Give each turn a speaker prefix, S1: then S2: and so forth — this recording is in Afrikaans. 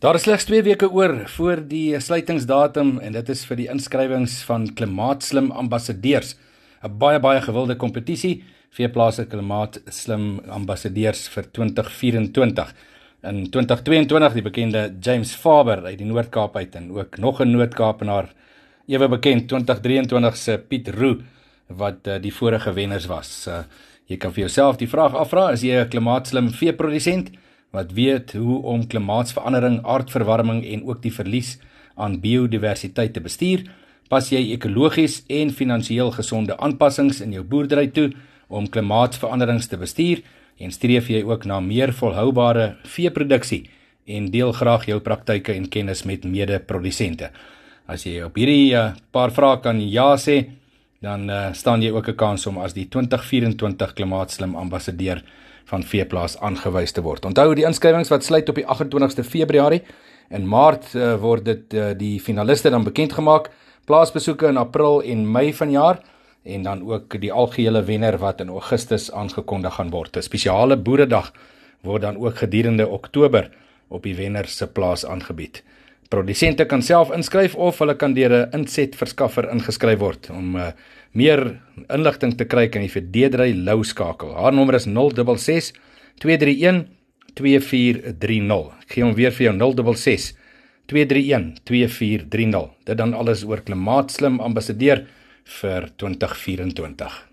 S1: Daar is slegs 2 weke oor voor die sluitingsdatum en dit is vir die inskrywings van Klimaatslim ambassadeurs. 'n Baie baie gewilde kompetisie vir plase Klimaatslim ambassadeurs vir 2024. In 2022 die bekende James Faber uit die Noord-Kaap uit en ook nog 'n Noord-Kaapenaar ewe bekend 2023 se Piet Roo wat uh, die vorige wenners was. Uh, jy kan vir jouself die vraag afvra, is jy 'n Klimaatslim veeprodusent? Wat weet hoe om klimaatsverandering, aardverwarming en ook die verlies aan biodiversiteit te bestuur. Pas jy ekologies en finansiëel gesonde aanpassings in jou boerdery toe om klimaatsveranderings te bestuur en streef jy ook na meer volhoubare veeproduksie en deel graag jou praktyke en kennis met mede-produsente. As jy op hierdie uh, paar vrae kan ja sê, dan uh, staan jy ook 'n kans om as die 2024 klimaatslim ambassadeur van veeplaas aangewys te word. Onthou die inskrywings wat sluit op die 28ste Februarie. In Maart uh, word dit uh, die finaliste dan bekend gemaak. Plaasbesoeke in April en Mei vanjaar en dan ook die algehele wenner wat in Augustus aangekondig gaan word. 'n Spesiale boeredag word dan ook gedurende Oktober op die wenner se plaas aangebied. Produsente kan self inskryf of hulle kan deur 'n insetverskaffer ingeskryf word om uh, meer inligting te kry kan jy vir Deedrey Lou skakel. Haar nommer is 066 231 2430. Ek gee hom weer vir jou 066 231 2430. Dit dan alles oor klimaatslim ambassadeur vir 2024.